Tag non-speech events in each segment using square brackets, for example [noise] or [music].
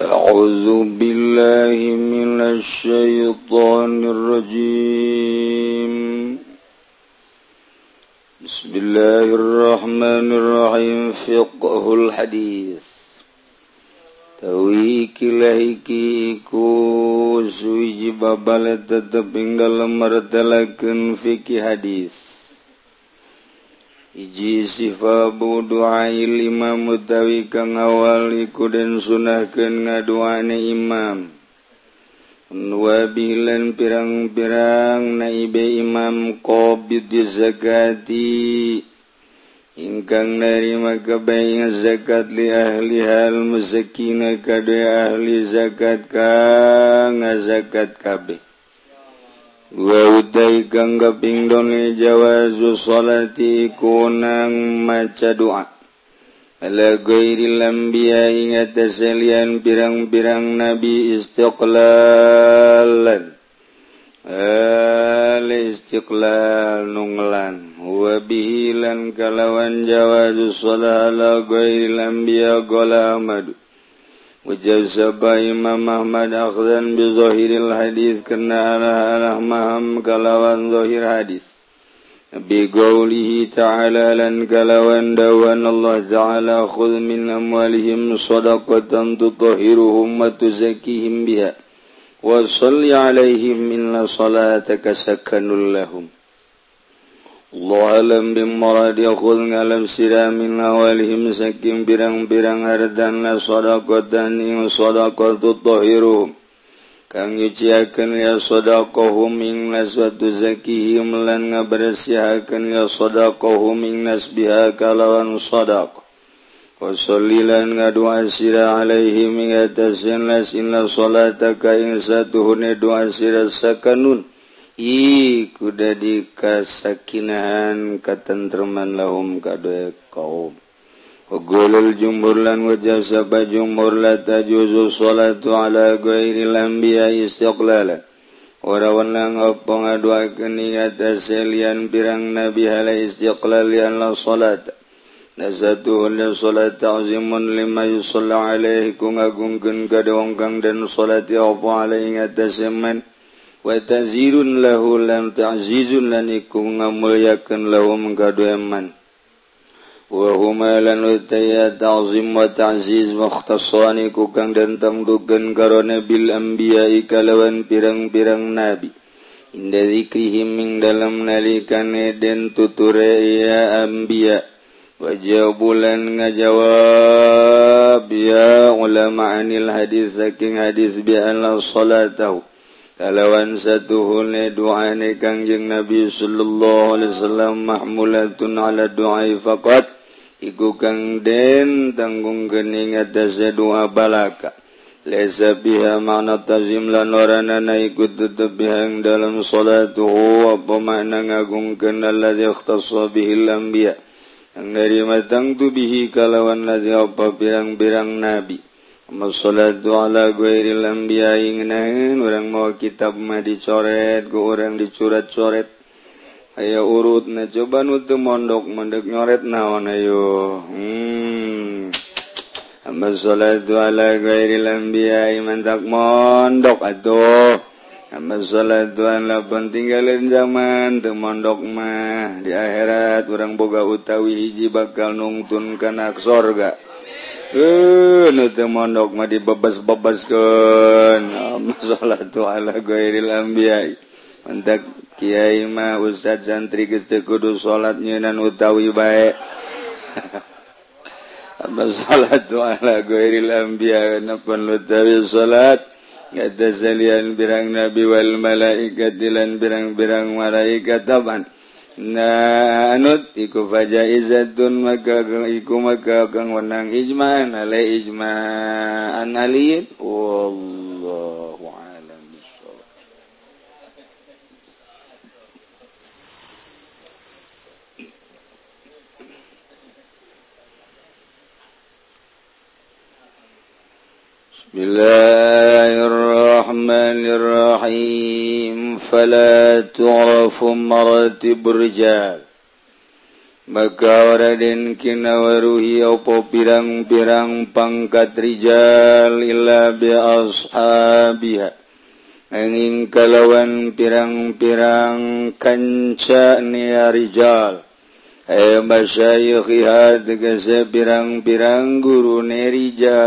أعوذ بالله من الشيطان الرجيم بسم الله الرحمن الرحيم فقه الحديث Tawiki lahiki iku suwiji babal teteping dalam martalakeun fikih hadis Iji sifa buduai lima mutawi kang awaliku den sunahkeun ngaduane imam. Nuwabilan pirang-pirang naibe imam qobid zakati ingkang narima kabayang zakat li ahli hal muzakina kada ahli zakat kang zakat kabeh. Wauday ganggaping doni jawazu salati kunang maca doa. Ala ghairi lambiya ingat selian pirang-pirang nabi istiqlalan. Al istiqlal nunglan wa bihilan kalawan jawazu salala ghairi lambiya golamadu. Wajazaba Imam Ahmad akhdan bi zahiril hadis karena arah-arah maham kalawan zahir hadis. Bi qawlihi ta'ala lan kalawan dawan Allah ta'ala khudh min amwalihim sadaqatan tutahhiruhum wa tuzakkihim biha. Wa salli alaihim inna salataka sakanul lahum. Allahallam bimmarad yakhud ngalam sira min awalihim sakim birang-birang hardan la sadaqatan ing sadaqatu tahiruhum kang nyuciakeun ya sadaqahum ing naswatu zakihim lan ngabersihakeun ya sadaqahum ing nasbiha kalawan sadaq. Wa sallilan ngadua sira alaihim ing atasin las in la salataka ing satuhune doa sira sakanun. I dadi kasakinahan katentreman lahum kadue kaum. Ogolul jumhur lan wajah sapa jumhur la tajuzu salatu ala ghairi lambiya istiqlala Warawan lang apa ngaduakeun ing atase pirang nabi hala istiqlal lian la salat. Nasatuhu li salat ta'zimun lima yusalla alaihi kung agungkan kada kang dan salat ya apa alaihi atase man watazirun lahu lan ta'zizun lan iku ngamulyakeun lahum kadueman wa huma lan utaya ta'zim wa ta'ziz mukhtasan iku kang dentam dugen karone bil anbiya kalawan pirang-pirang nabi. Inda zikrihim ing dalam nalikane den tuture ya anbiya. Wajabulan ngajawab ya ulama anil hadis saking hadis bi anna salatahu. kalawan satu doane Kangjeng Nabi Shallallahu Alaihi Wasallam mahmulatun ala doa faqat. Iku kang den tanggung kening atas doa balaka. Lesa biha makna tazim lan warana na ikut tetep bihang dalam salatuhu apa makna ngagungkeun alladzi ikhtassa bihil anbiya yang dari matang tu bihi kalawan ladzi apa pirang-pirang nabi. Masalatu ala ghairil anbiya ingnain orang mau kitab mah dicoret, gue orang dicurat-coret. Ayo urut na coba nutu mondok mendek nyoret naon ayo. Hmm. Masalatu ala ghairil anbiya mantak mondok atuh. Masalatu ala pentinggalin zaman tu mondok mah di akhirat orang boga utawi hiji bakal nungtun kana sorga. Eh, mondok mah ambiyai mantak kiai mah Ustad santri geste kudu salat nyunan utawi baik salatuaiambi salat ada salian birang nabi Wal malaikatilan birang-birang malaikat taban naanut iku fajaizatun maka kang iku maka kang wenang ijma ala ijma an aliyin wallahu alam bissawab. Bismillahirrahmanirrahim. فلا تعرف مراتب الرجال maka Radenkinawaruhi opo pirang-pirang pangkat Rijal illa biashabiha angin kalawan pirang-pirang kanca nia Rijal ayam basyayikhiha tegese pirang-pirang guru nerijal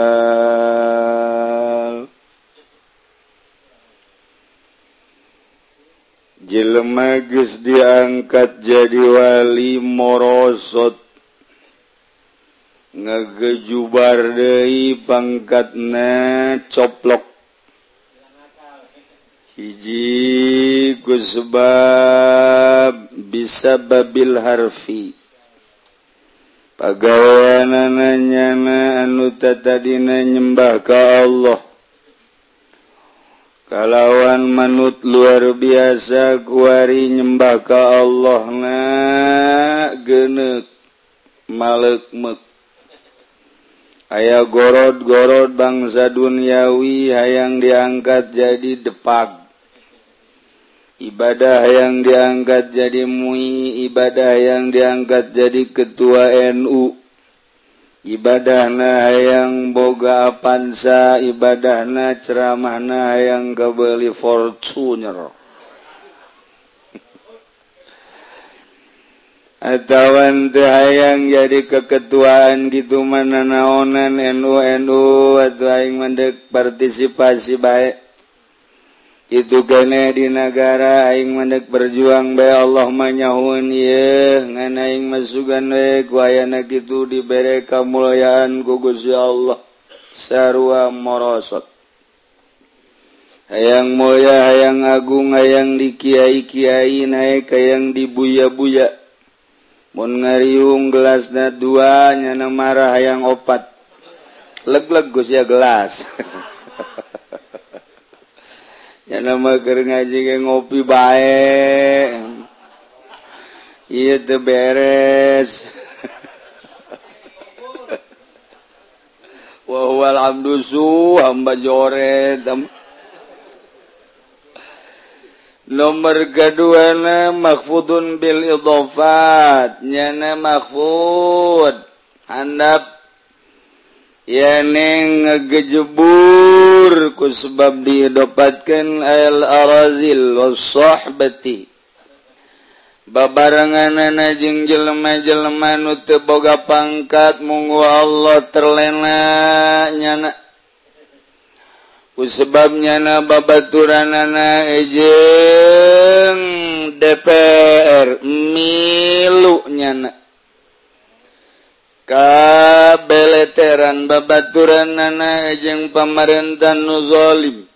jelema geus diangkat jadi wali morosot. Ngegejubar deui pangkatna coplok. Hiji ku sebab bisa babil harfi. Pagaweanana nyana anu tatadina nyembah ka Allah. kalawan manut luar biasa kuari nyembaka Allah na genek malekmek aya gorod-gorod bangsa duniawi hayang diangkat jadi depag. Ibadah yang diangkat jadi mui ibadah yang diangkat jadi ketua NU ibadahna yang boga pansa ibadahna ceramahna yang kebeli fortuner wartawan [laughs] hayang jadi keketuaan gitu mana naonan NU NU atau aing mendek partisipasi baik. itu gane di negara aing mendek berjuang bae Allah manyahun ye nganaing masukan we kuayana gitu diberi kemuliaan ku Gusti Allah. Sarua morosot. Hayang mulia hayang agung hayang di kiai kiai naik hayang di buya buya mun ngariung gelas na dua nyana marah hayang opat. Leg leg Gusti gelas. [laughs] ya nama ger ngaji ge ngopi bae iya teu beres. [laughs] Wa huwal amdu su hamba jore Nomor kedua na makfudun bil idhafat nyana makfud handap. yening ngegejebur ku sebab didopatkan al arazil wasahbati babarengan anjing jelema-jelema nu teu boga pangkat munggu Allah terlena nyana. Ku sebab nyana babaturanana ejeung DPR milu nyana. Ka teran babaturan nana ejeng pamarentahan nuzolim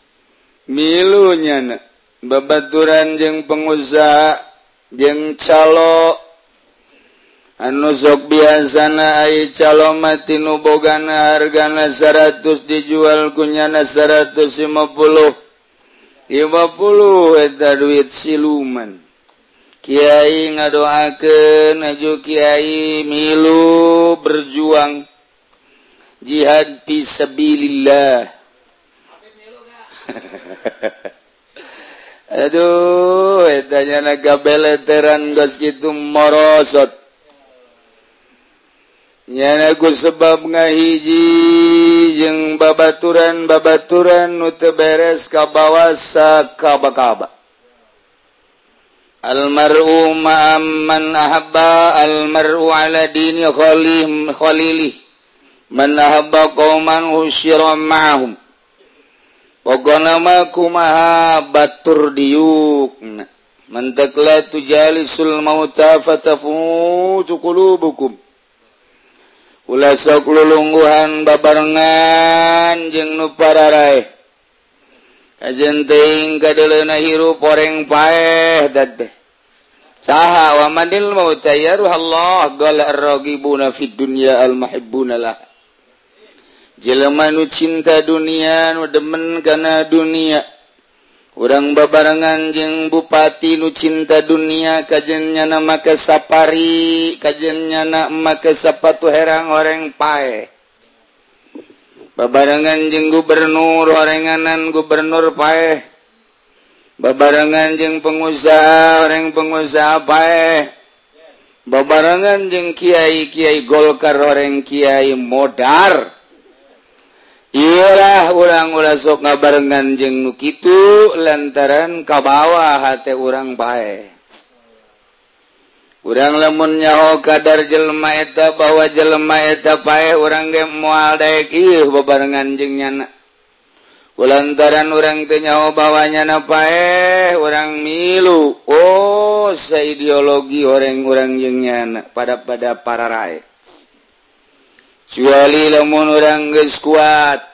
milunyana babaturan jeng pengusaha jeng calo. Anu sok biasana ay calo mati nubogana hargana 100 dijual kunyana 150 50 eta duit siluman. Kiai ngadoakeun aju Kiai milu berjuang. jihad pisabilillah [laughs] aduh etanya naga beleteran gas gitu morosot. Nyanaku sebab ngahiji jeung babaturan babaturan nu teu beres kabawasa kabakaba almar'u ma'amman ahabba almar'u ala dini khalih khalilih. menahaba kauman husyira ma'ahum. Pokona ma kumaha batur diuk mentek la tujalisul mauta fatafutu qulubukum. Ulah sok lulungguhan babarengan jeung nu pararae Ajeun teuing kadeleuna hirup poreng paeh dadeh. Saha wa manil mauta yaruhallah gala ragibuna fid dunya al mahibbuna lah. jelemanu cinta dunia nu demen karena dunia. Orang babarangan jeng bupati nu cinta dunia kajjennya nama ke sapari kajjennya nama ke sepatu herang orang pae. Babarangan jeng gubernur oranganan gubernur pae. Babarangan jeng pengusaha orang pengusaha pae. Babarangan jeng kiai kiai golkar orang kiai modar. Ilah orang-orang sok ngabarenngan jeng Nukitu lantaran kabawa hati orang pae orang lemunnyaho kadar jelmaeta bahwa jelmaeta pae orang ge mual bebarengan jeng nyana. Lantaran orang tenyaho bawanya napae orang milu. Oh seideologi orang-orang jeng nyana pada pada para kecuali lamun orang geus kuat.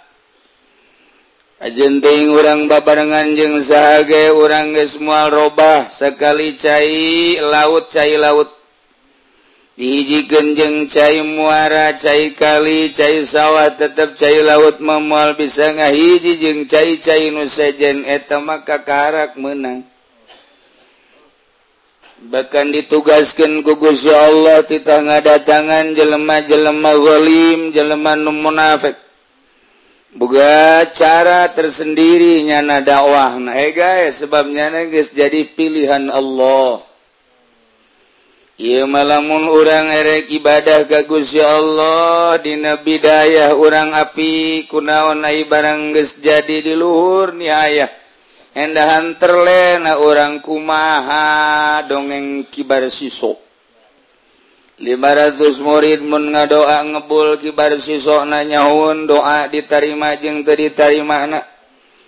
Ajenting orang babarengan jeung sahage orang geus moal robah sekali cai laut cai laut. Dihijikeun jeung cai muara, cai kali, cai sawah tetep cai laut memual bisa ngahiji jeung cai-cai nu sejen eta mah kakarak meunang. bahkan ditugaskan kugusya Allah titah ngadatangan jelema-jelema golim jelema nu munafik. Buga cara tersendiri nyana dakwah nah eh guys sebabnya guys jadi pilihan Allah. Iya malamun orang erek ibadah ka Gusti Allah dina bidayah orang api kunaon ai barang geus jadi di luhur niayah endahan terlena orang kumaha dongeng kibar sisok 500 murid mun ngadoa ngebul kibar sisok nanyahun doa ditarima jeng terima anak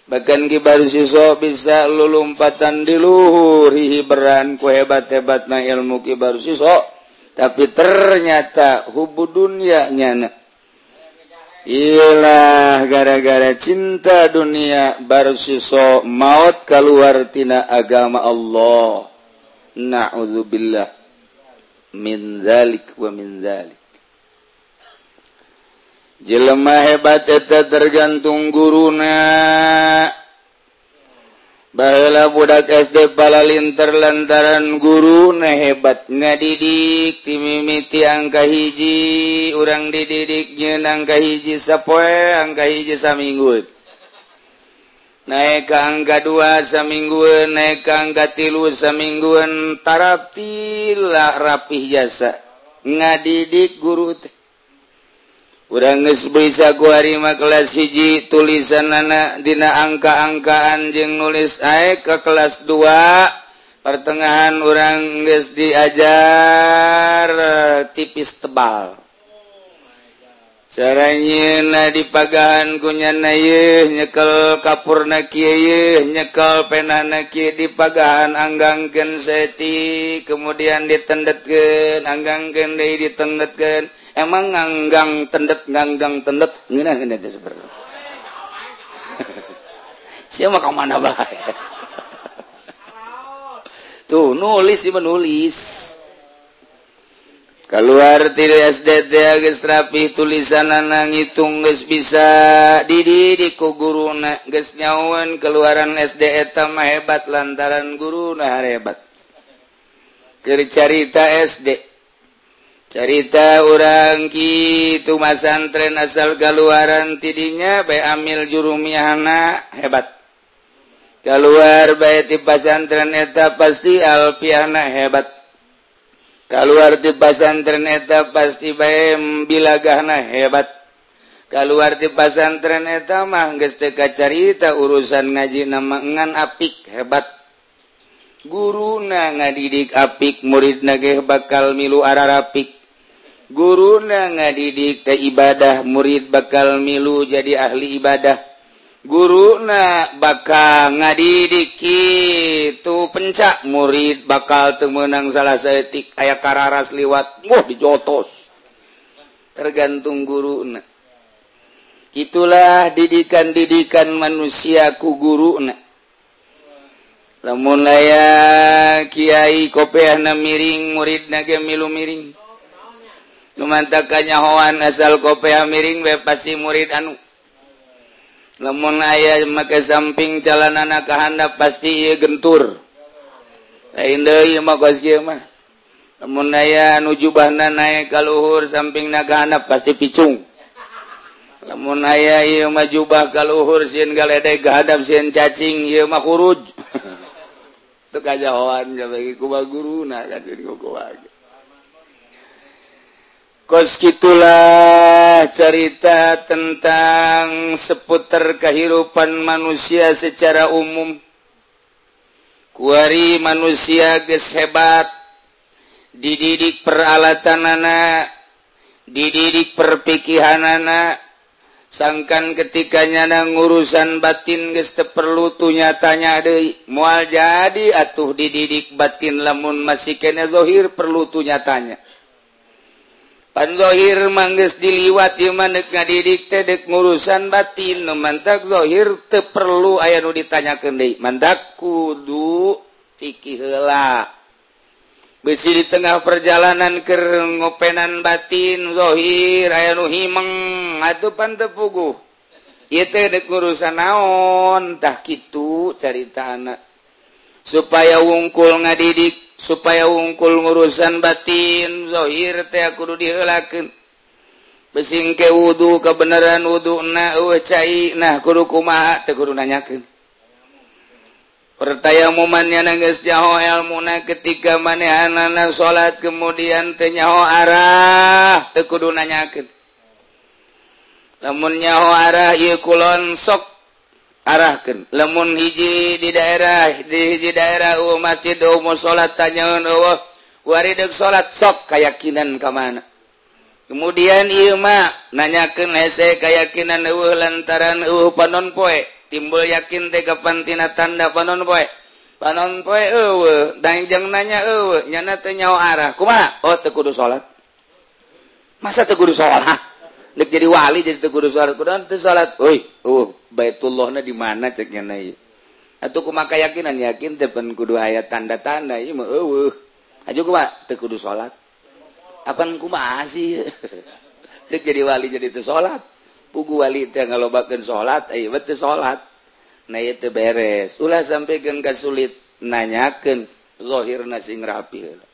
bahkan kibar sisok bisa lulumpatan di luhur hihiberan ku hebat-hebat na ilmu kibar sisok tapi ternyata hubu dunia Ilah gara-gara cinta dunia baru siso maut keluartina agama Allah. Naudzubillah. Min zalik wa min zalik. Jelema hebat eta tergantung guruna. Bahala budak SD Palalinter lantaran guru na hebat ngadidik timimiti angka hiji urang dididik nyeun angka hiji sapoe angka hiji saminggu. Naik ke angka dua samingguan, naik ke angka tilu samingguan, tarap tilah rapih jasa. Ngadidik guru teh. bisa Urangguarima kelas hiji tulisan anak dina angka-angkaan jeung nulis air ke kelas 2 pertengahan orang guys diajar eh, tipis tebal. Caranya di pagahan kunya naih nyekel kapurna Kyih nyekal penanaki di pagahan anggangken seti kemudian ditendetken anggangken ditendetken emang nganggang tendet nganggang tendet. Ngina ngena itu sebenarnya. [laughs] Siapa kau mana bahaya [laughs] tuh nulis sih menulis keluar tiri SDT geus rapih tulisanana ngitung geus bisa dididik ku guruna geus nyawan keluaran SD eta mah hebat lantaran guruna hebat. Keur carita SD cerita orangki tumasan tren asal keluaran tidinya bay amil jurumihana hebat. Keluar bay di pasantren eta pasti alpiana hebat. Keluar di pasantren eta pasti bayem bilagahna hebat. Keluar di pasantren eta mah geus teu carita urusan ngaji nama ngan apik hebat. Guruna ngadidik apik murid nageh bakal milu ararapik guru na ngadidik ke ibadah murid bakal milu jadi ahli ibadah. Guru na bakal ngadidik itu pencak murid bakal temenang salah setik aya kararas liwat. Wah dijotos. Tergantung guru na itulah didikan-didikan manusia ku guru na lamun laya kiai kopeana miring murid nage milu miring lumantakanyahoan asal kopea miring we pasti murid anu. Lemun aya make samping jalanan kahanda pasti gentur. Lain deui mah geus kieu mah. Lamun aya nuju bahna naik ka luhur samping kahanda pasti picung. Lamun aya ieu mah jubah ka luhur sieun galedeg hadap sieun cacing ieu mah kuruj [laughs] teu kajahoan jabe ku baguruna tadi ku koskitulah cerita tentang seputar kehidupan manusia secara umum. Kuari manusia ges hebat dididik peralatan anak dididik perpikihan anak sangkan ketikanya na urusan batin ges perlu tuh nyatanya deh mual jadi atuh dididik batin lamun masih kena zohir perlu tuh nyatanya. panzohir mangges diliwat manek ngadidik tedek ngurusan batin no mantak zohir te perlu aya nu ditanyakeun deui. Mantak kudu fikih heula. Besi di tengah perjalanan ke ngopenan batin zohir aya nu himeng atuh pan teu puguh. Ieu teh dek naon tah kitu carita anak. Supaya wungkul ngadidik supaya ungkul urusan kudu dilaken besing ke wudhu kebenaran wudhu na nah kurukuma tekurunanyaken pertaya mumannya nages jaho elmuna ketika manehanana salat kemudian tenyaho arah tekudunanyaken lamun nyaho arah ieu kulon sok arahkan. Lemun hiji di daerah di hiji daerah uh, masjid oh, uh, salat tanya uh, oh, waridek salat sok keyakinan ke mana? Kemudian Ima nanyakan eh, hese keyakinan uh, lantaran uh, panon poe. Timbul yakin teh kapantina tanda panon poe. Panon poe uh, dan jeng nanya uh, nyana teh nyawa arah. Kumaha oh teu kudu salat masa teu kudu salat Dek jadi wali jadi teu kudu salat kudu teu salat euy uh Baitullahna di mana ceknya naik atau kumaka yakinan yakin depan kudu ayat tanda-tanda ieu mah eueuh. Aja kuma teu kudu salat apan kumaha sih? [laughs] Deuk jadi wali jadi teu salat pugu wali teh ngalobakeun salat ieu mah teu salat nah ieu teu beres. Ulah sampikeun ka sulit nanyakeun zahirna sing rapi heula.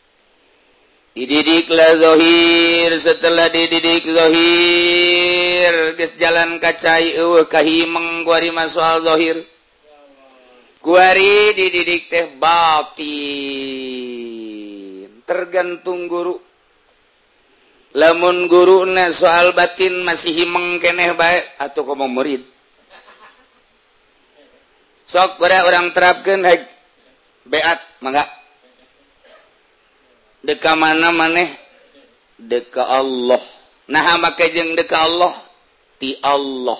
didiklah dhohir setelah dididik dhohir jalan kacai uh, kahimeng guari masal dhohir guari dididik teh batin. Tergantung guru. Lamun guru na soal batin masih himeng keneh baik atau kamu murid. Sok ora orang terapkan beat mangga. deka mana maneh? Deka Allah. Nah make jeung deka Allah? Ti Allah.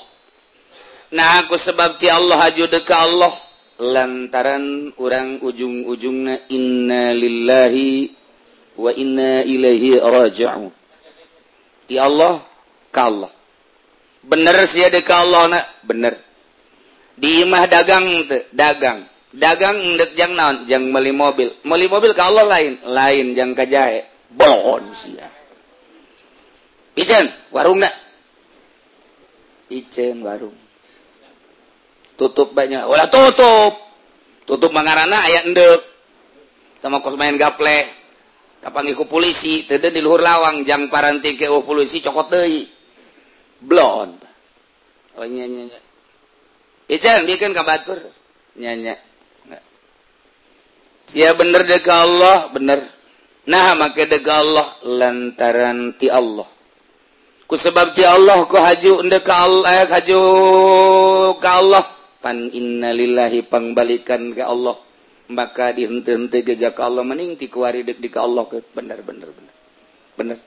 Nah aku sebab ti Allah haju deka Allah. Lantaran orang ujung-ujungna inna lillahi wa inna ilaihi raji'un. Ti Allah ka Allah. Bener sih deka Allah na bener. Di imah dagang te, dagang. dagang ndekjang naon? Jang meli mobil. Meli mobil kalau lain. Lain jang kajae bohon sia. Ijen warung nak Ijen warung. Tutup banyak. Wala tutup. Tutup mangarana aya endek. Sama kos main gaple. Kapangiku polisi teu di luhur lawang. Jang paranti ke oh polisi cokot deui. Blon. Ijen bikin kabatur nyanya Si bener deka Allah bener. Nah make dega Allah lantaran ti Allah. Ku sebabti Allah ku haju deka Allah eh, haju ke Allah. Pan innalillahi pangbalikan ke Allah. Maka dihenti-henti gejak Allah mending ti kuari dek deka Allah ke? Bener bener bener. Bener.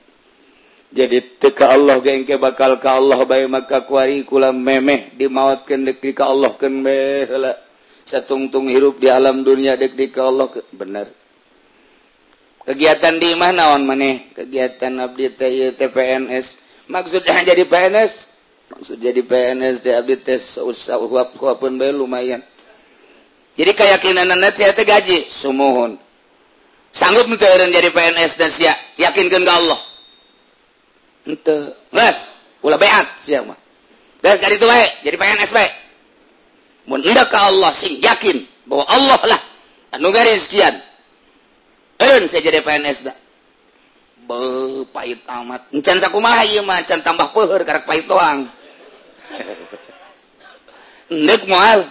Jadi teka Allah gengke bakal ke Allah baik maka kuari kula memeh dimawatkan dek deka Allah kan beheula saya tungtung hirup di alam dunia dek di ke Allah bener. Kegiatan di mana naon maneh? Kegiatan abdi teh TPNS maksudnya [laughs] jadi PNS maksud jadi PNS teh abdi teh usah uap bae lumayan. Jadi keyakinan anak saya teh gaji? Sumuhun. Sanggup ente jadi PNS dan sia? Yakinkan ke Allah? Ente gas ulah beat sia mah. Gas kaditu itu baik jadi PNS baik ke Allah sing yakin bahwa Allah lah anukian pahit amat encan sakumaha ieu mah can tambah peuheur karek pahit doang [laughs] Ndek moal.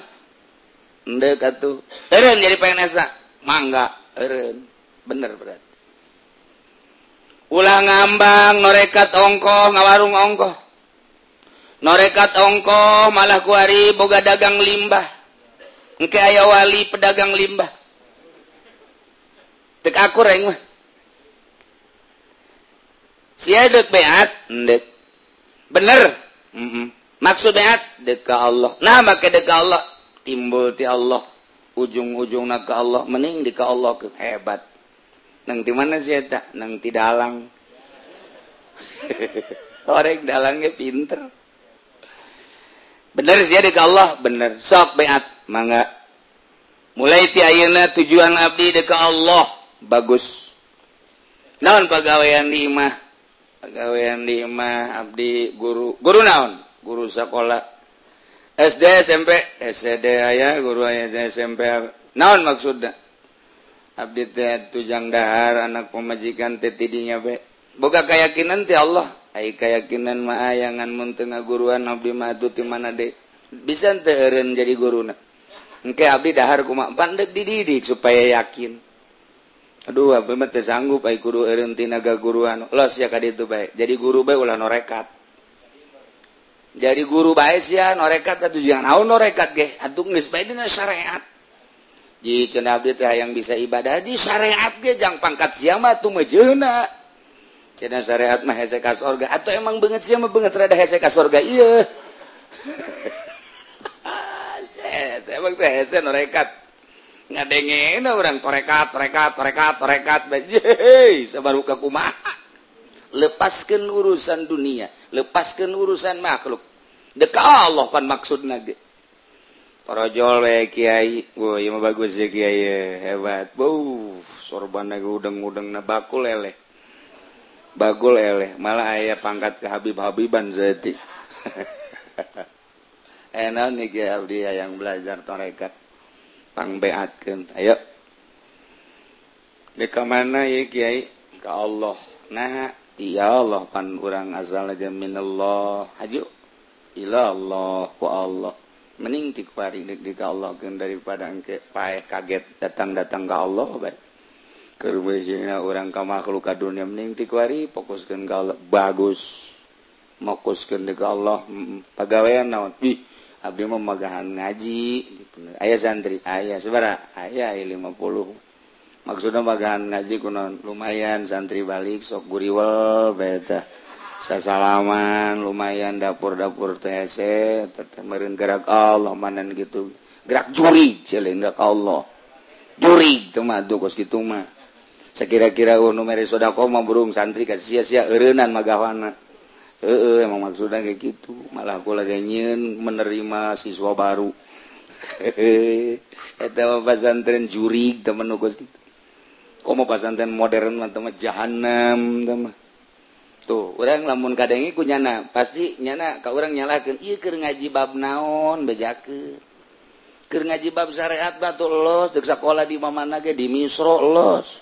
Ndek atuh. Eureun jadi PNS mangga eureun. Bener berarti. Ulah ngambang norekat ongkoh ngawarung ongkoh. Norekat ongko malah kuari boga dagang limbah. Engke aya wali pedagang limbah. Tek aku reng mah. Siadek beat? Ndek. Bener? Mm -mm. maksud beat? Deka Allah. Nah maka deka Allah. Timbul ti Allah. Ujung-ujung nak ke Allah mening di ke Allah ke hebat. Nang di mana sih tak nang ti dalang. [laughs] Orang dalangnya pinter bener ziyarah ke Allah? Bener. Sok beat. Mangga. Mulai ti ayeuna tujuan abdi deka Allah. Bagus. Naon pagawean di imah? Pagawean di imah abdi guru. Guru naon? Guru sekolah. SD SMP SD aya guru aya SMP naon maksudna? Abdi teh tujang dahar anak pemajikan teh tidinya be. Boga keyakinan ti Allah. Hai kayakakinan maayangan teu ngaguruan Abdi madu di mana dek? Bisa teren jadi guruna. Engke Abdi dahar kumak bandek dididik supaya yakin. Aduh Abdi mah teu sanggup ai kudu eureun tinaga guruan los ya ka ditu bae. Jadi guru bae ulah norekat. Jadi guru bae ya norekat atuh jangan naon norekat ge atuh geus bae dina syariat. Ji cenah abdi teh yang bisa ibadah di syariat ge jang pangkat siama tuh mejeuna Cina syariat mah hese ka surga atau emang banget sih mah banget rada hese ka surga iya. [laughs] Hese emang teh hese norekat ngadengin orang torekat torekat torekat torekat. [laughs] Hei sabaru ka kumaha? Lepaskan urusan dunia lepaskan urusan makhluk. Deka Allah pan maksud nage parojol we kiai. Woi mah bagus ya kiai hebat. Bau sorban naga udeng-udeng na bakul leleh. bagul eleh malah ayah pangkat ke Habib Habiban Zaiti [laughs] enak nih ke abdi yang belajar torekat pangbeatkan ayo. Di kemana ya kiai? Ke Allah. Nah iya Allah pan orang azal aja minallah haju ila Allah ku Allah. Mending tikwari dik di Allah daripada angke pae kaget datang datang ke Allah baik orang kama makhluk ka dunia mening tikuari fokuskan kalau bagus. Mokuskan deka Allah mm, pegawaian naon? Ih abdi mah magahan ngaji. Ayah santri ayah sebara ayah 50 maksudnya magahan ngaji kunon lumayan santri balik sok guriwel beta sasalaman lumayan dapur-dapur TSC tetemerin gerak Allah manan gitu. Gerak juri celindak Allah. Juri itu mah gitu mah. sekira-kira oh, numeri sodako burung santri ka sia-sia erenan magawana eh e emang maksudnya kayak gitu. Malah aku lagi nyen menerima siswa baru. Eta pesantren juri temen nugas gitu. Kok mau pesantren modern mah teman jahanam teman tuh orang lamun kadengi ku nyana. Pasti nyana ka orang nyalakan iya ker ngaji bab naon bejake? Ker ngaji bab syariat batu los dek sekolah di mana ge di misro los.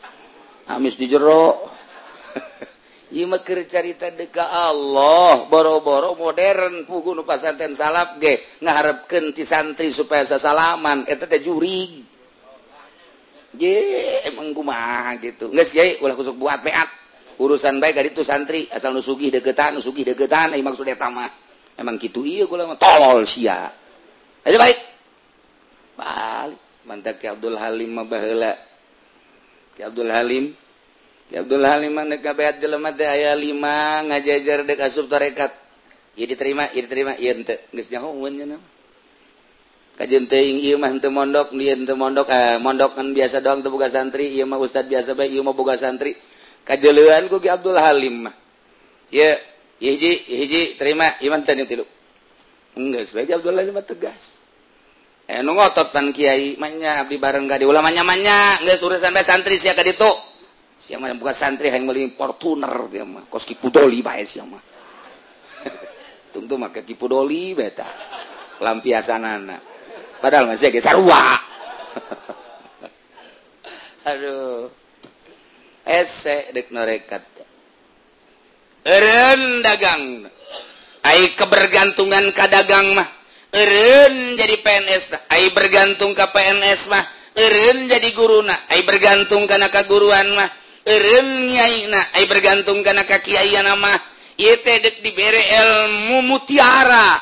amis di jero [laughs] Imakir carita deka Allah boro-boro modern pugu nu pasanten salap ge ngaharepkeun ti santri supaya sasalaman eta teh jurig. Ye emang kumaha gitu. Geus ge ulah kusuk buat peat. Urusan baik ka itu santri asal nu sugih deukeutan, nu sugih deukeutan ai maksud eta mah. Emang kitu ieu kula mah tolol sia. Aja baik. Balik mantak Abdul Halim mah baheula Ki Abdul Halim. Ki Abdul Halim mana beat jelema teh aya 5 ngajajar dek asup tarekat. Ieu diterima ieu diterima ieu teu geus nyaho mun nya kajen teuing ieu mah henteu mondok dia henteu mondok eh mondok kan biasa doang teu boga santri ieu mah ustad biasa bae ieu mah boga santri. Kajeuleuan ku Ki Abdul Halim mah. Ye hiji hiji terima iman teu tilu. Enggeus bae Ki Abdul Halim mah tegas. Eh, nu ngotot pan Kiai manya abdi bareng gak di ulama nyamannya nggak suruh sampai santri siapa itu siapa bukan santri yang beli Fortuner dia mah. Kos kipudoli bae siapa mah. [laughs] Tungtu make kipudoli beta lampiasanana. Padahal masih ge sarua. [laughs] Aduh. Ese dek norekat. Eren dagang. Ai kebergantungan kadagang mah. Erun jadi PNS Ay bergantung ke PNS mah. Erun jadi guruna Ay bergantung karena keguruan mah. Erun nyaina Ay bergantung karena kakiaya nama Yetedek dibere ilmu mutiara.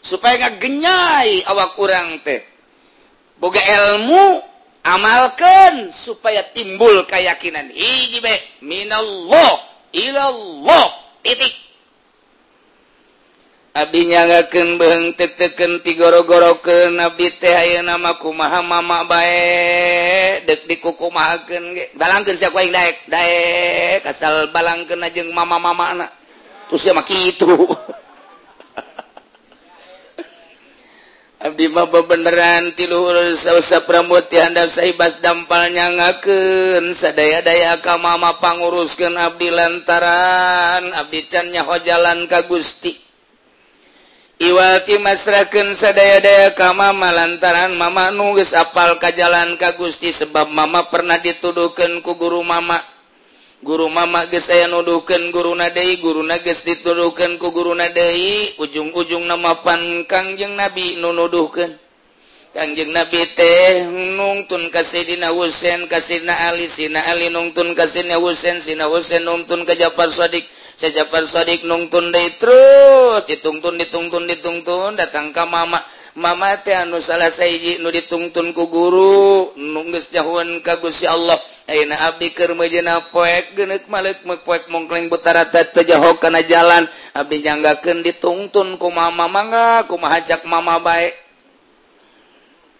Supaya nggak genyai awak kurang teh. Boga ilmu amalkan supaya timbul keyakinan. Hiji minallah ilallah titik. Abdi nyagaken beheng teteken ti goro-goro ke nabi teh aya nama kumaha mama bae dek dikuku ge. Balangkeun sia kuaing daek daek asal balangkeun jeung mama-mama anak terus ya mah kitu. [laughs] Abdi mah beneran ti luhur sausa prambut ti handap saibas dampal nyangakeun sadaya-daya ka mama panguruskeun abdi lantaran abdi can nyaho jalan ka Gusti. Iwati masraken sadaya-daya kama malantaran mama nuges apal ka jalan ka Gusti sebab mama pernah dituduhkan ku guru mama. Guru mama ge saya nuduhkan guru nadai guru nages dituduhkan ku guru nadai ujung-ujung nama pan Kangjeng Nabi nunuduhkan Kangjeng Nabi teh nungtun ka Sayyidina Husain ka Sayyidina Ali Sina Ali nungtun ka Sayyidina Husain Sina Husain nungtun ka Ja'far Shadiq Jafar Sodik nungtun deh terus ditungtun ditungtun ditungtun datang ke mama. Mama teh anu salah saiji nu ditungtun ku guru nunggus jahuan ka Gusti Allah. Ayeuna abdi keur meujeuna poek geuneuk maleuk meuk poek mongkleng betara teh jaho kana jalan. Abdi nyanggakeun ditungtun ku mama mangga kumaha cak mama bae.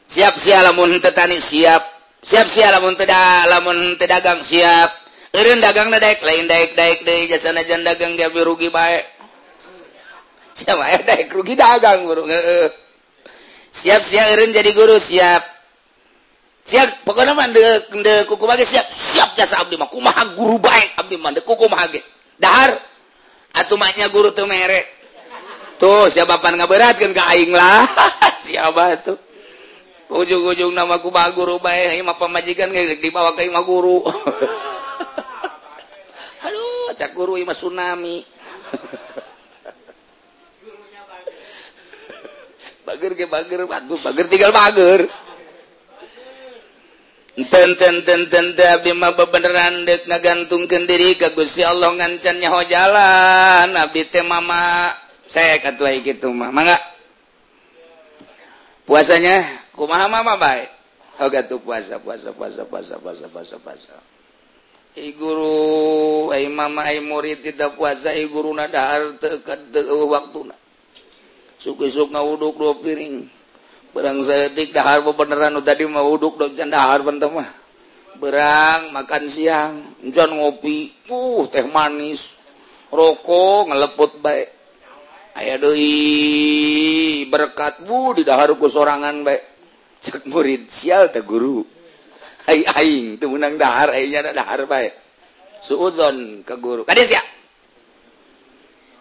Siap siap lamun teu tani siap. Siap siap lamun teu lamun teu dagang siap. Erin dagang daek lain daek daek deui jasana jan dagang ge rugi bae. Siap aya daek rugi dagang guru. Siap siap Erin jadi guru siap. Siap pokoknya mah de, de kuku bage siap siap jasa abdi mah kumaha guru baik abdi mah de kuku mah ge. Dahar atuh maknya guru teu mere. Tuh siapa pan ngaberatkeun ka aing lah. [laughs] siapa tuh. Ujung-ujung nama kumaha guru bae, mah pamajikan ge dibawa ka imah guru. [laughs] cak guru ima tsunami. Bager ke bager bagus bager tinggal bager. Ten ten ten abdi mah beneran dek ngagantungkeun diri ka Gusti Allah ngancan nyaho jalan. Abdi teh mama saya katua kitu mah mangga. Puasanya kumaha mama baik gatuh puasa puasa puasa puasa puasa puasa puasa guru mama murid tidak puasa guru nadahar waktu suku-suk ngawuduk dua piring. Berang setik dahar beneran tadi mau wuduk dojan dahar bentemah berang makan siang encan ngopi uh teh manis. Rokok ngeleput baik ayah doi berkat bu di dahar ku sorangan baik cek murid sial teh guru. aing tuh menang dahar aingnya ada dahar baik suudon ke guru. Kades ya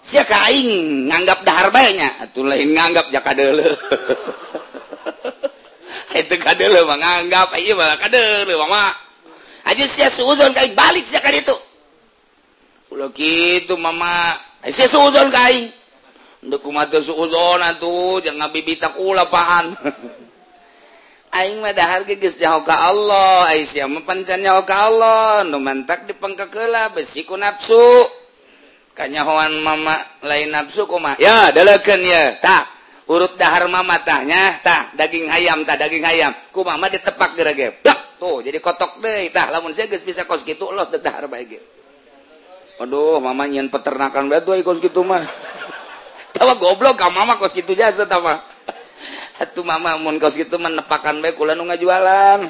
sia ka aing nganggap dahar baiknya atuh lain nganggap jaka kadele itu kadele mah nganggap ieu mah kadele mama aja sia suudon ka balik sia ka ditu ulah kitu mama sia suudon ka aing Ndek kumaha suudon atuh jangan bibita kula pahan harga Allah Aisyah Allah. Numantak dipengka kela besiku nafsu kanyahoan mama lain nafsu koma ya dalakan ya tak urut dahar mama tahnya tak daging ayam tak daging ayam ku mama ditepak gerage tuh jadi kotok deh tah lamun saya geus bisa kos gitu los dahar baik aduh mama nyen peternakan batu kos gitu mah. [laughs] Tawa goblok ka mama kos gitu jasa tawa satu mama mun kos gitu menepakan baik kula nu ngajualan.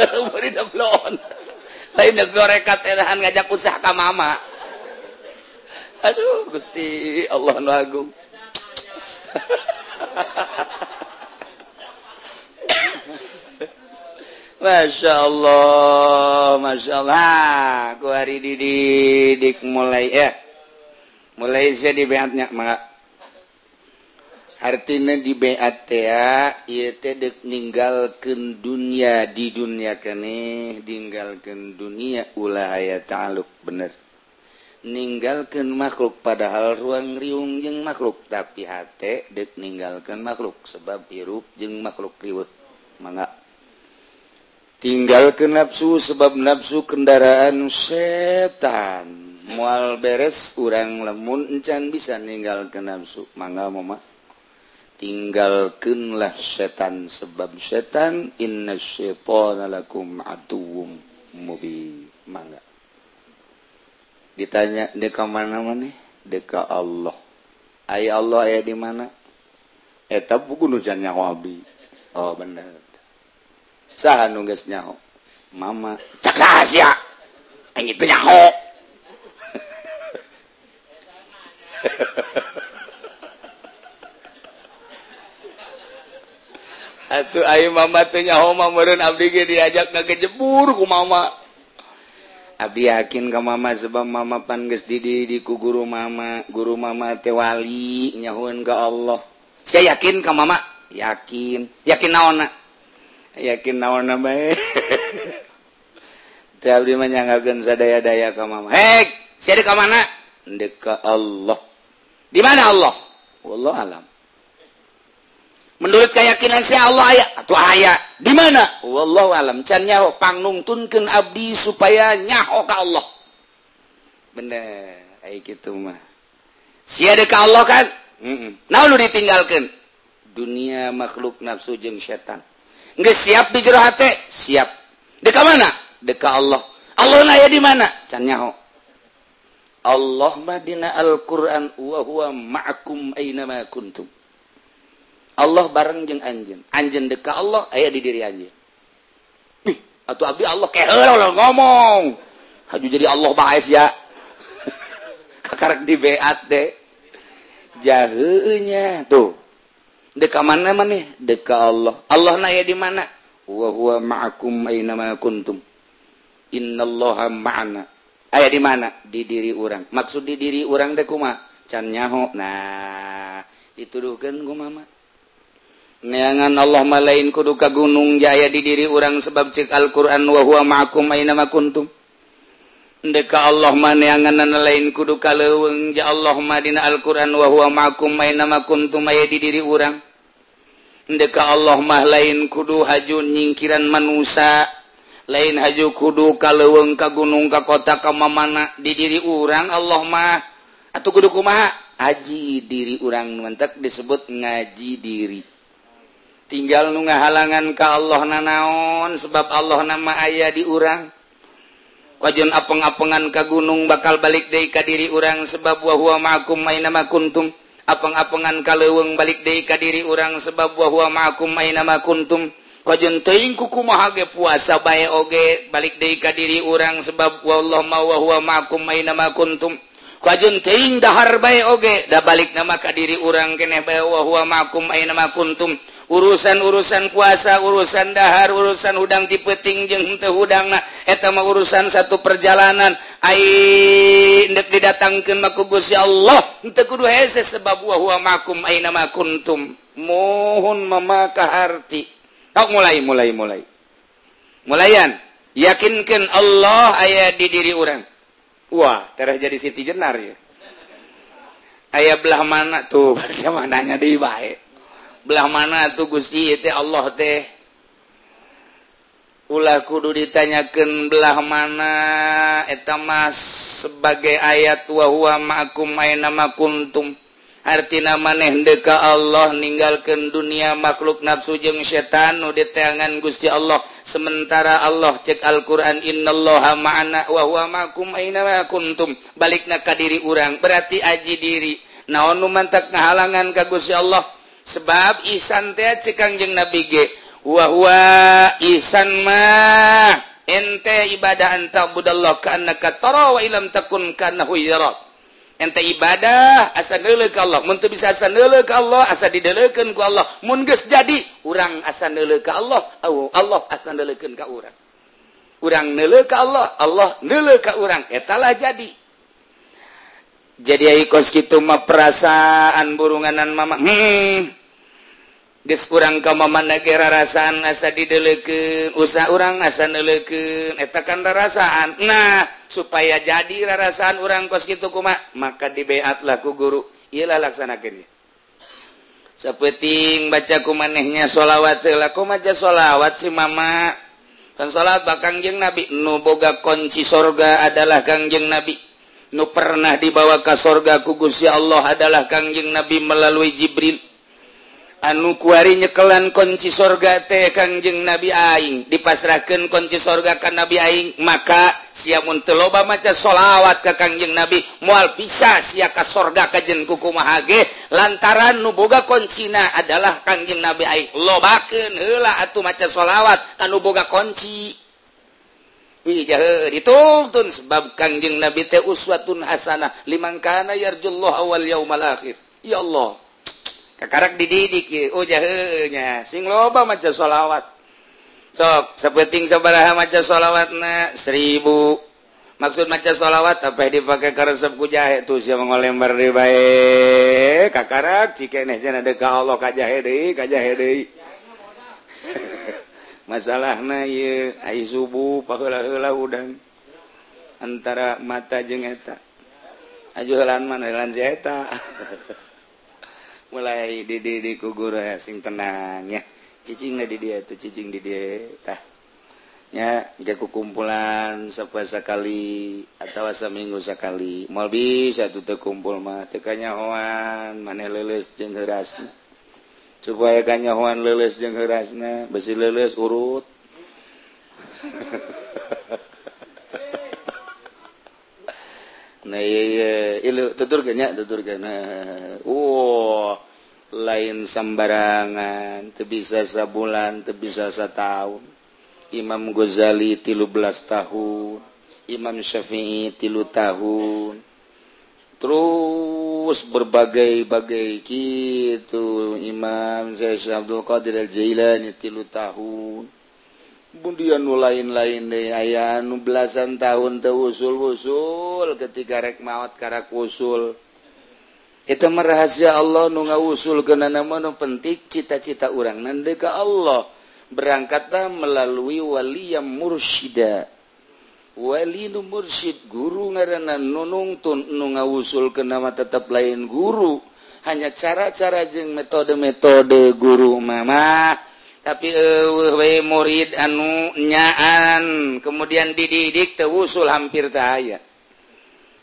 [laughs] Murid belum lain gorekat erahan ngajak usaha ka mama. Aduh gusti Allah nu agung. [laughs] Masya Allah Masya Allah. Aku hari didik mulai ya. Mulai saya di beatnya mak artinya di BATA tedek meninggalkan dunia di dunia kene meninggalkan dunia ulah aya taluk bener. Meninggalkan makhluk padahal ruang riung jeung makhluk tapi hati dek meninggalkan makhluk sebab hirup jeung makhluk riwet manga tinggalkan nafsu sebab nafsu kendaraan setan. Mual beres kurang lemun encan bisa meninggalkan nafsu mangga mama tinggalkanlah setan sebab setan. Inna syaitana lakum atuwum mubi mangga. Ditanya deka mana mana? Deka Allah. Ay Allah aya di mana? Eta buku nu can oh bener. Saha nunggas geus nyaho? Mama. Cak rahasia anjing teu nyaho. [laughs] Atuh ayo mama teu nyaho meureun abdi ge diajak kagejebur ku mama. Abdi yakin ka mama sebab mama pan geus dididik ku guru mama, guru mama teh wali nyahoeun ka Allah. Saya yakin ka mama? Yakin. Yakin naonna? Yakin naonna bae. [laughs] Teh abdi mah sadaya-daya ka mama. Hek, sia ka mana? Deka Allah. Di mana Allah? Wallahu alam. menurut keyakinan saya Allah aya atau aya di mana? Wallahu alam can nyaho pangnuntunkeun abdi supaya nyaho ka Allah. Bener ai kitu mah. Sia deui ka Allah kan? Heeh mm -mm. naon nu ditinggalkeun. Dunia makhluk nafsu jeung setan. Geus siap di jero hate? Siap. Deui ka mana? Deui ka Allah. Allah aya di mana? Can nyaho. Allah madina Al-Qur'an wa huwa ma'akum aina ma kuntum. Allah bareng jeung anjin anjin deka Allah aya di diri anjin atau abdi Allah kayak ngomong. Haju jadi Allah bahas ya. [laughs] Kakarek di beat deh. Jahenya tuh. Deka mana mana deka Allah. Allah naya di mana? Wa huwa ma'akum aina ma kuntum. Innallaha ma'ana. Aya di mana? Di diri orang. Maksud di diri orang teh kumaha? Can nyaho. Nah dituduhkeun ku mama neangan Allah malain kudu ka gunung jaya di diri urang sebab cek Alquran wahwa makum kuntum. Deka Allah maneangan lain kudu ka leweng ja Allah Madinah Alquran wahwa makum kuntum aya di diri urang. Deka Allah mah lain kudu haju nyingkiran manusia lain haju kudu ka leweng ka gunung ka kota ka mamana di diri urang Allah mah atau kudu kumaha? Haji diri urang mentek disebut ngaji diri. tinggal nu ngahalangan ka Allah nanaon sebab Allah nama ayah di urang. Wajan apeng-apengan ka gunung bakal balik deui ka diri urang sebab wa huwa ma'akum nama kuntum. Apeng-apengan ka leuweung balik deui ka diri urang sebab wa huwa ma'akum nama kuntum. Wajan teuing kuku mahage ge puasa bae oge balik deui ka diri urang sebab wallah ma wa huwa ma'akum nama kuntum. Kajun teing dahar bae oge da balik nama ka diri urang keneh bae wa huwa ma'akum ainama kuntum. urusan-urusan puasa urusan dahar urusan udang dipeting jeng udang mau urusan satu perjalanan. Aindek didatangkan maku Gusya Allah. Untuk kudu hese sebab wa aina kuntum. Mohon memaka harti kau mulai mulai mulai. Mulaian. Yakinkan Allah ayah di diri orang wah terah jadi Siti Jenar ya. Ayaah belah mana tuh [laughs] berjamananya di baik belah mana tuh Gusti? Teh Allah teh. Ulah kudu ditanyakan belah mana. Etamas sebagai ayat wahwa ma'akum aina ma kuntum. Artina maneh deka Allah ninggalkan dunia makhluk nafsu jeung setan nu diteangan Gusti Allah. Sementara Allah cek Al-Qur'an innallaha ma'ana wa huwa ma'akum aina ma kuntum. Balikna ka diri urang berarti aji diri. Naon nu mantak ngahalangan ka Gusti Allah? sebab Isan cekangjeng nabi ge. Wahwa Isan mah. Ente ibadah anta budallah kaanakatara wa ilam takun kana huyara ente ibadah asa neuleuh ka Allah. Mun teu bisa asa neuleuh ka Allah asa didelekeun ku Allah. Mun geus jadi urang asa neuleuh ka Allah. Au Allah asa neuleukeun ka urang. Urang neuleuh ka Allah Allah neuleuh ka urang. Eta lah jadi. jadi kos gitumah perasaan burunganan mama. Hmm. kurang ke rasaan asa dideleken usah orang asanleken etakan rasaan nah supaya jadi rarasaan orang kos gitu kuma maka dibeatlah ku guru. Ialah laksanakannya sepeting bacaku manehnya sholawatku maja sholawat si mama? Dan salat bakang jeng nabi. Nuboga kunci sorga adalah Kangjeng nabi. nu pernah dibawa ke sorga kugusya Allah adalah Kangjeng Nabi melalui Jibril. Anu kuari nyekelan kunci sorga teh Kangjeng Nabi Aing. Dipasrahkan kunci sorga kan Nabi Aing maka siamun teloba maca sholawat ke Kangjeng Nabi mual bisa sia ka sorga kajen kuku mahage lantaran nuboga kuncina adalah Kangjeng Nabi Aing. Lobakeun heula atuh maca sholawat kan nuboga kunci. dituntun sebab Kangjeng Nabi teh uswatun hasanah liman kana yarjullah awal yaumal akhir. Ya Allah. Kakarak dididik ya. Oh. Sing loba maca sholawat Sok, sepeting sabaraha maca solawatna seribu. Maksud maca sholawat apa dipakai karesep ku jahe tuh siapa ngolembar di bae. Kakarak cikeneh cenah deka ka Allah ka jahe deui, ka jahe deui. [laughs] masalah na subuh pala udang antara mata jeung eta. Ajulan manalan eta. [laughs] Mulai didi di kugur sing tenang ya. Cicing di dia tuh cicing di dia tah ya jaku kumpulan sepasa sekali atau seminggu sekali mau bisa tuh kumpul mah tekanya hoan mana leles jeng herasna supaya kanyahoan leles jeung herasna besi leles urut. [laughs] Nah iya iya. Ilu tutur ganya tutur gana uh, lain sembarangan tebisa sabulan tebisa setahun. Imam Ghazali tilu belas tahun. Imam Syafi'i tilu tahun. terus berbagai-bagai gitu. Imam Zaid Abdul Qadir Al Jailani tilu tahun. Kemudian nu lain-lain deh aya nu belasan tahun teu usul-usul. Ketika rek maut karak usul. Itu rahasia Allah nu ngawusul ke nama nu penting cita-cita orang nandeka Allah. Berangkatlah melalui wali yang mursyida. Wali nu mursyid guru ngarenan nunungtun nu ngawusul ke nama tetap lain guru. Hanya cara-cara jeng metode-metode guru mama tapi uh, murid anu nyaan. Kemudian dididik tewusul hampir tahaya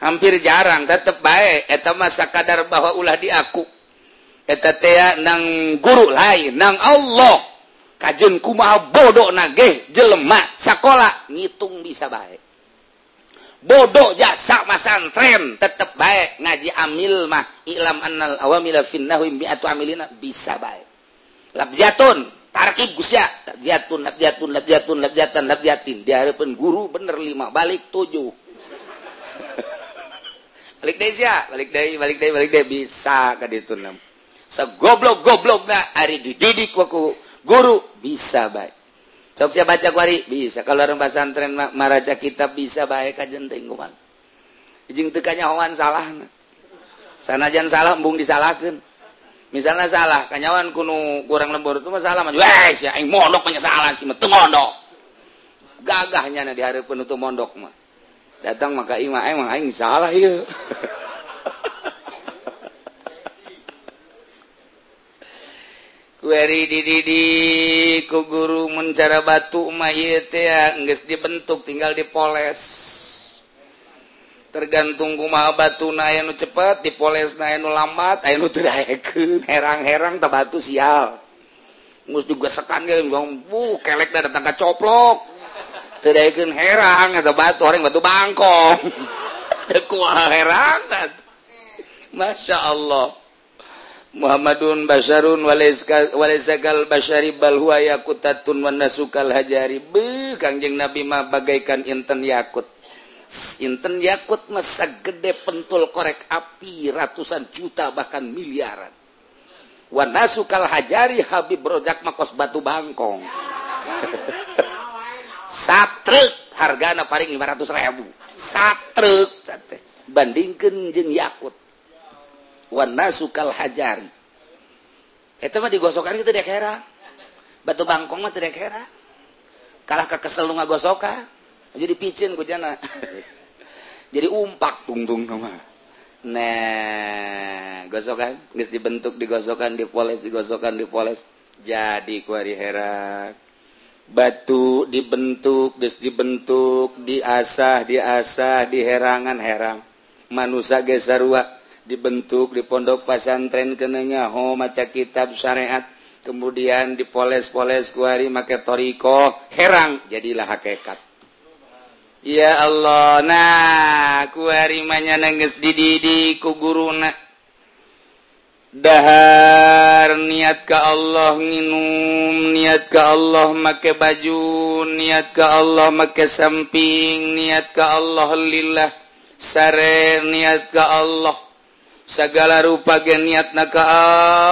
hampir jarang tetap baik eta masa kadar bahwa ulah diaku. Eta teh nang guru lain nang Allah. Kajun kumaha bodoh nage jelema sekolah ngitung bisa baik bodoh jasa masantren tetap baik. Ngaji amil mah ilam annal awamila finnahum atau amilina bisa baik. Labjatun tarkib gusya labjatun labjatun labjatun labjatan labjatin. Di hadapan guru bener lima balik tujuh. [laughs] Balik deh sih balik deh balik deh balik deh. Bisa kaditu nam. Segoblok goblok na hari dididik waktu guru bisa baik. Sok siya baca kuari bisa kalau orang pasantren maraca kitab bisa baik aja enteng kumal. Jeung teu kanyahoan salah. Sanajan salah embung disalahkeun. Misalnya salah kanyawan kuno kurang lembur itu masalah mah weh sia aing mondok punya salah sih mah mondok. Gagahnya na hari teu mondok mah. Datang maka ima emang aing salah ieu. [laughs] didi ku guru mencara batu nggak dibentuk tinggal dipoles. Tergantung kuma batu naenu cepat dipoles nu lambat Ayu herang-herang tak batu sial. Mus juga sekan bu kelek dan datang ke coplok. Terdaikin herang atau batu orang batu bangkong. [laughs] Kuah herang masya Allah. Muhammadun Basarun Bashari bal huwa Yakutatun wa nasukal Hajari Be Kangjeng Nabi mah bagaikan inten yakut. Inten yakut masa gede pentul korek api ratusan juta bahkan miliaran. Wanda Sukal Hajari Habib Rojak Makos Batu Bangkong. [laughs] Satrek hargana paling 500 ribu. Satrek bandingkan jeng yakut. Wana sukal hajari. Itu mah digosokan itu dek hera. Batu bangkong mah tidak hera. Kalah kekesel lu ngagosoka. Jadi picin ku jana. [laughs] Jadi umpak tungtung nama. Nah, gosokan, geus dibentuk, digosokan, dipoles, digosokan, dipoles. Jadi ku hari hera. Batu dibentuk, geus dibentuk, diasah, diasah, diherangan herang. Manusia geus sarua dibentuk di pondok pasantren kenenya ho maca kitab syariat. Kemudian dipoles-poles kuari make toriko herang jadilah hakikat. Ya Allah nah kuarimanya nangis dididi ku guruna dahar niat ke Allah minum niat ke Allah make baju niat ke Allah make samping niat ke Allah lillah sare niat ke Allah segala rupa gen niat naka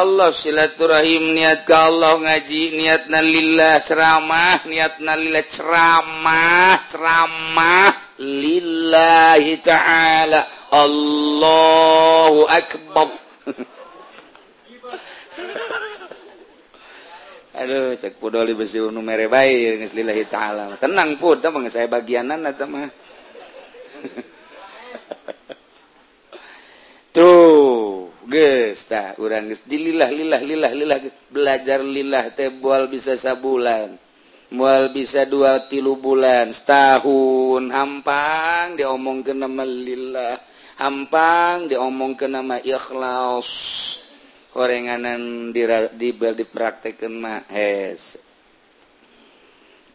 Allah silaturahim niat ka Allah ngaji niat nalillah ceramah niat nalillah ceramah ceramah lillahi ta'ala Allahu akbar [laughs] Aduh, cek pudoli besi unu mere bayi, lillahi ta'ala. Tenang pud, tapi saya bagianan atau mah. [laughs] tuh guys tah urang geus dililah lilah lilah lilah belajar lilah moal bisa sabulan mual bisa dua tilu bulan setahun hampang diomong ke nama lillah hampang diomong ke nama ikhlas. Korenganan di, di, dipraktekan mah hes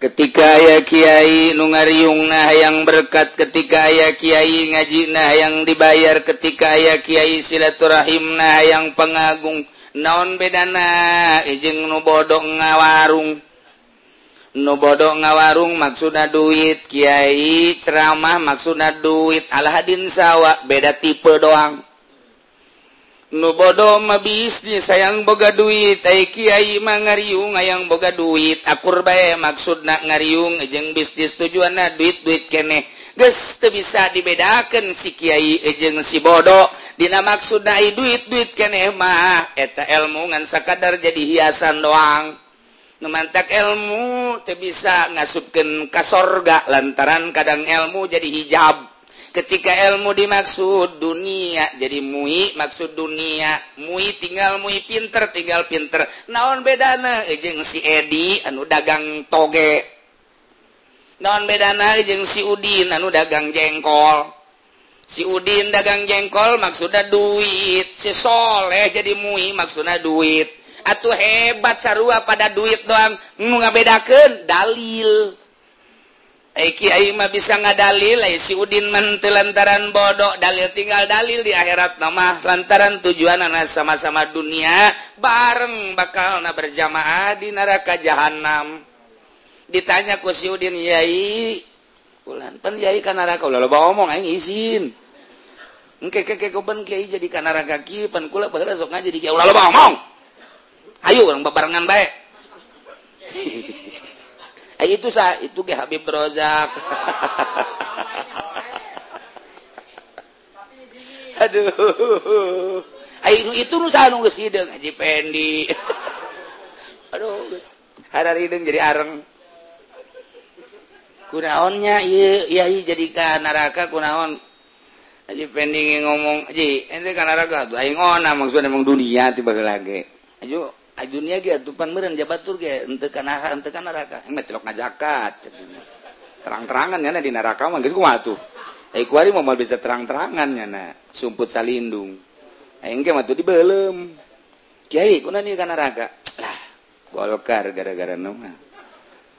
ketika aya Kyai nungariungna yang berkat ketika aya Kyai ngajinah yang dibayar ketika aya Kyai silaturahimna yang pengagung naon bedana? Ijeng nubodo ngawarung. Nubodo ngawarung maksudna duit Kyai ceramah maksudna duit. Alhadin sawwa beda tipe doang. nubodo mabisnis sayang boga duit. Ay Kyai mang ngariung ayaang boga duit. Akur bay maksud na ngariung jeng bisnis tujuan na duit-duit kene. Geste bisa dibedakan si Kyai ejeng eh, si bodoh Dina maksud na duit-duit kene mah. Eta elmu ngan sakadar jadi hiasan doang. Numantak ilmu te bisa ngasupken kasorga lantaran kadang ilmu jadi hijab. ketika ilmu dimaksud dunia jadi mui maksud dunia. Mui tinggal mui pinter tinggal pinter. Naon bedana eh, jeung si Edi anu dagang toge? Naon bedana eh, jeung si Udin anu dagang jengkol? Si Udin dagang jengkol maksudnya duit. Si Soleh jadi mui maksudnya duit. Atuh hebat sarua pada duit doang. Nu ngabedakeun dalil. Aima bisa nga dalil si Udin mentil lantaran bodoh. Dalil tinggal dalil di akhirat nama lantaran tujuan anak sama-sama dunia bareng bakal na berjamaah di neraka jahanam ditanya ku si Udin Yai ulan pen Yai kan neraka? Ulah loba ngomong aing izin. Engke keke kuben kiai jadi kan neraka ki pen kula baheula sok ngaji di kiai. Ulah loba ngomong. Ayo orang bebarengan bae. [laughs] Ay, itu sah itu ke Habib Rozak. Aduh. Ay, itu nu sa nu geus hideung Haji Pendi. Aduh, geus. Harari hideung jadi areng. Kunaonnya ieu yai jadi ka neraka kunaon? Haji Pendi ngomong, "Haji, ente ka neraka tuh aing ona maksudna emang dunia tiba lagi." Ayo dunia tupan meren jabatur tekan neraka. Eh, zakat terang-terangan ya di neraka mah geus kumatuh ai eh, kuari mah bisa terang-terangan nya na sumput salindung. Eh, Aing ge mah tuh dibeuleum kiai kuna nih kana neraka? Lah golkar gara-gara nama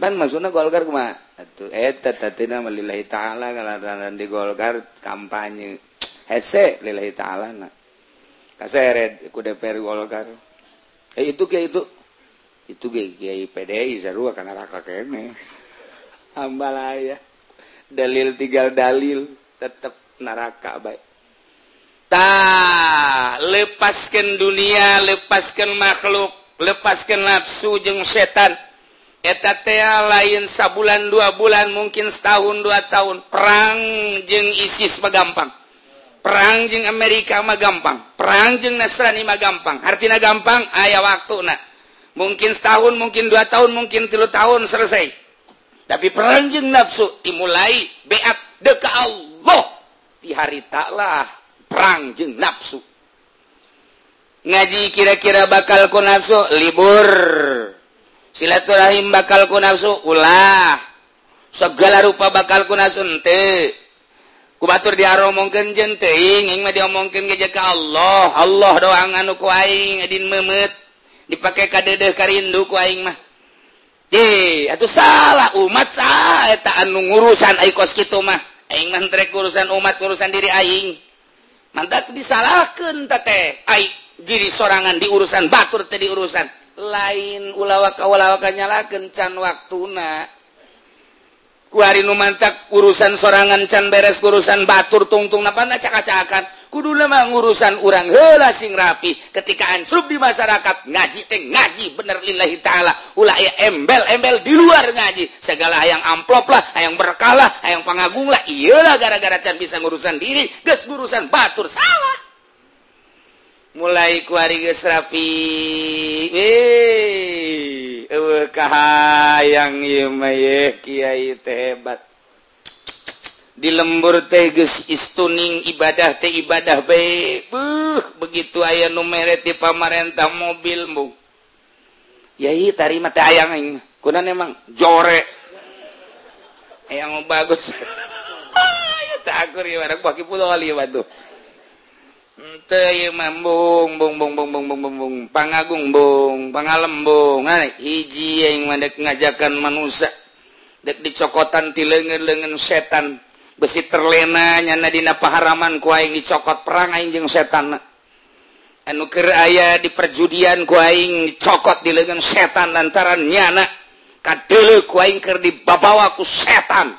dan maksudnya golkar kumaha atuh eta tatina lillahi taala kaladaran di golkar kampanye. Hese lillahi taala na. Kaseret ku DPR golkar. eh itu kayak itu. Itu Kiai PDI sarua karena raka kene. Hambalaya dalil tinggal dalil tetap neraka baik ta lepaskan dunia lepaskan makhluk lepaskan nafsu jeng setan. Etatea lain sabulan dua bulan mungkin setahun dua tahun. Perang jeng ISIS megampang perangjeng Amerika mah gampang. Perangjeng Nasrani mah gampang. Artinya gampang ayah waktu nah mungkin setahun mungkin dua tahun mungkin tiga tahun selesai. Tapi perangjeng nafsu dimulai beat deka Allah. Di hari taklah perangjeng nafsu. Ngaji kira-kira bakal ku nafsu? Libur. Silaturahim bakal ku nafsu? Ulah. Segala rupa bakal ku nafsu? Ente kubatur diaromongken jenteing diomongken geja Allah. Allah doang anu kuing Edin memet. Dipakai kadedeh karindu kuing mah. Ye atuh salah umat sah eta anu ngurusan ai kos kitu mah. Aing mah urusan umat urusan diri aing. Mantak disalahkeun teh. Ai diri sorangan di urusan batur teh di urusan lain ulawaka ulawaka nyalakeun can waktuna. hari numantak urusan sorangan can beres urusan batur tungtung napa caka-cakan kudu lama urusan urang hela sing rapi ketika ansrub di masyarakat ngaji teh ngaji bener lillahi ta'ala. Ulah ya embel embel di luar ngaji. Segala yang amplop lah yang berkalah yang pangagung lah. Iyalah gara-gara can bisa ngurusan diri ges urusan batur salah. Mulai kuari ges rapi. Wee. kahang Kyai hebat. Di lembur teges istuning ibadah teh ibadah baik begitu ayah numeret di pamarentah mobilmu Yai tari mata ayang kunan emang jore. Yang bagus. [laughs] Ah, ya tak akur ya, bagi pulau liwat tuh mambung bung bung bung bung bung bung bung. Pangagung bung pangalembung ay hiji yang mandek ngajakan manusia. Dek dicokotan ti lengan lengan setan. Besi terlena nyana dina paharaman ku aing dicokot perang aing jeung setan. Anu keur aya di perjudian ku aing dicokot di lengan setan lantaran nyana. Kadeuleu ku aing keur dibabawa ku setan.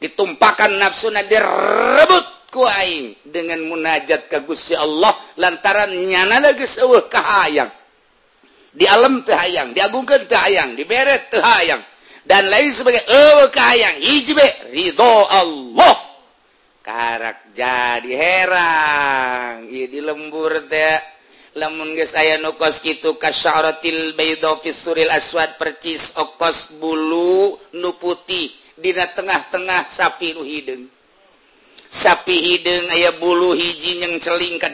Ditumpakan nafsuna direbut. Rebut kuing dengan munajat kagusya Allah lantaran nyana lagi kahayang di alam tehayang diagungkan tehayang diberet tehayang dan lain sebagai kahayang hijbe ridho Allah. Karak jadi herang iya di lembur teh. Lamun geus aya nu kos kitu kasyaratil bayda fi suril aswad percis okos bulu nu putih dina tengah-tengah sapi nu hideung sapi hidung aya bulu hiji yang celing ka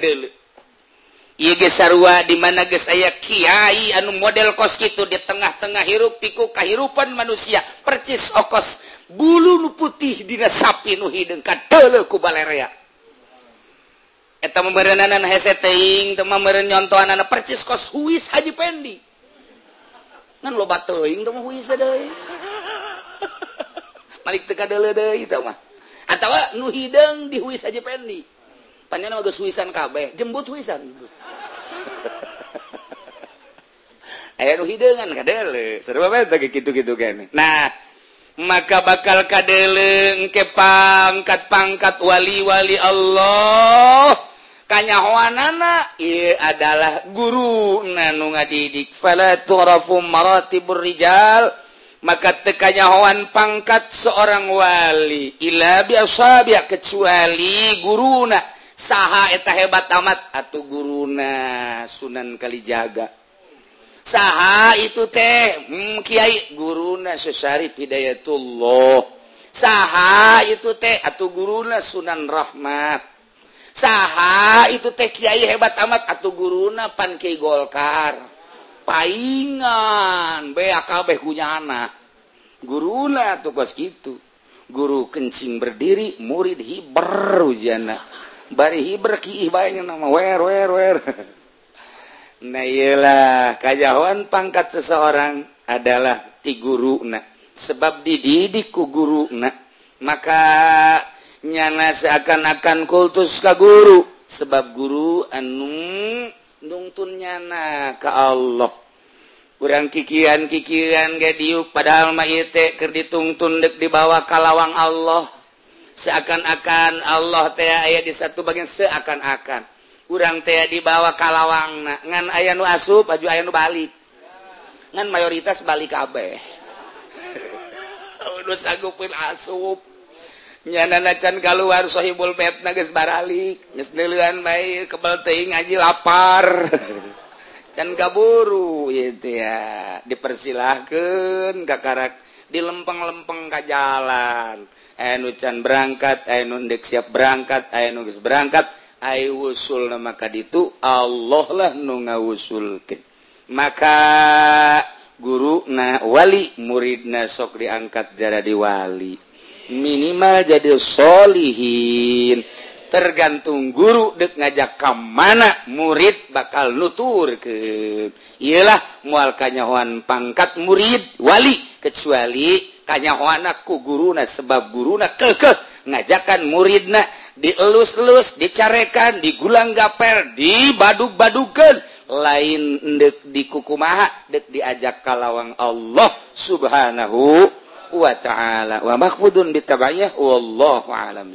sarwa di mana guys saya Kyai anu model kos itu di tengah-tengah hirup piku kehidupan manusia percis okos. Bulu nu putih di sapi nu hidung kadele ku balerea. Eta memerenanan hese teu nyontoan anak percis kos huis Haji Pendi. Lo loba teuing teu huis deui [laughs] malik teu kadele deui teu mah. atawa nu hidang dihuis aja pendi panjang nama huisan kabeh jembut huisan. [laughs] Ayah nu hidangan kadele serba beta gitu gitu kan nah maka bakal kadele engke pangkat pangkat wali wali Allah. Kanyahoanana ieu adalah guru nanu ngadidik. Fala tu'rafu maratibur rijal. maka tekanya hoan pangkat seorang wali ila biasa biak kecuali guruna. Saha eta hebat amat atau guruna Sunan Kalijaga. Saha itu teh hmm, Kiai guruna sesari Hidayatullah. Saha itu teh atau guruna Sunan Rahmat. Saha itu teh Kiai hebat amat atau guruna Pan Kiai Golkar. paingan. BKB punya anak. Guruna tugas gitu. Guru kencing berdiri murid hiber hujana bari hiber ki bayangin nama wer wer wer. [laughs] Nah iyalah kajawan pangkat seseorang adalah ti guru na sebab dididik ku guru na maka nyana seakan-akan kultus ka guru. Sebab guru anu nungtunnya na ke Allah. Kurang kikian kikiran gadiuk padahal mayite ker dituntun dek dibawa kalawang Allah. Seakan-akan Allah teh ayat di satu bagian seakan-akan. Kurang teh dibawa kalawang na ngan ayah nu asup baju ayah nu balik. Ngan mayoritas balik kabeh. [laughs] Udah sanggupin asup. nyanacan keluar sohibul pet nages baralik. Nges duluan baik kebel teing ngaji lapar. [laughs] Can kaburu gitu ya. Dipersilahkan kakarak di lempeng-lempeng ke jalan. Anu can berangkat anu ndek siap berangkat anu geus berangkat ayo usul maka ditu Allah lah nu ngawusulkeun. Maka guru na wali muridna sok diangkat jadi wali minimal jadi sholihin tergantung guru dek ngajak ke mana murid bakal nutur ke ialah mual kanyahoan pangkat murid wali. Kecuali kanyahoana ku guruna sebab guruna kekeh ngajakan muridna dielus-elus dicarekan digulang gaper dibaduk-badukan lain dek di kukumaha dek diajak kalawang Allah subhanahu wa ta'ala wa makhfudun bitaba'iyah wallahu alam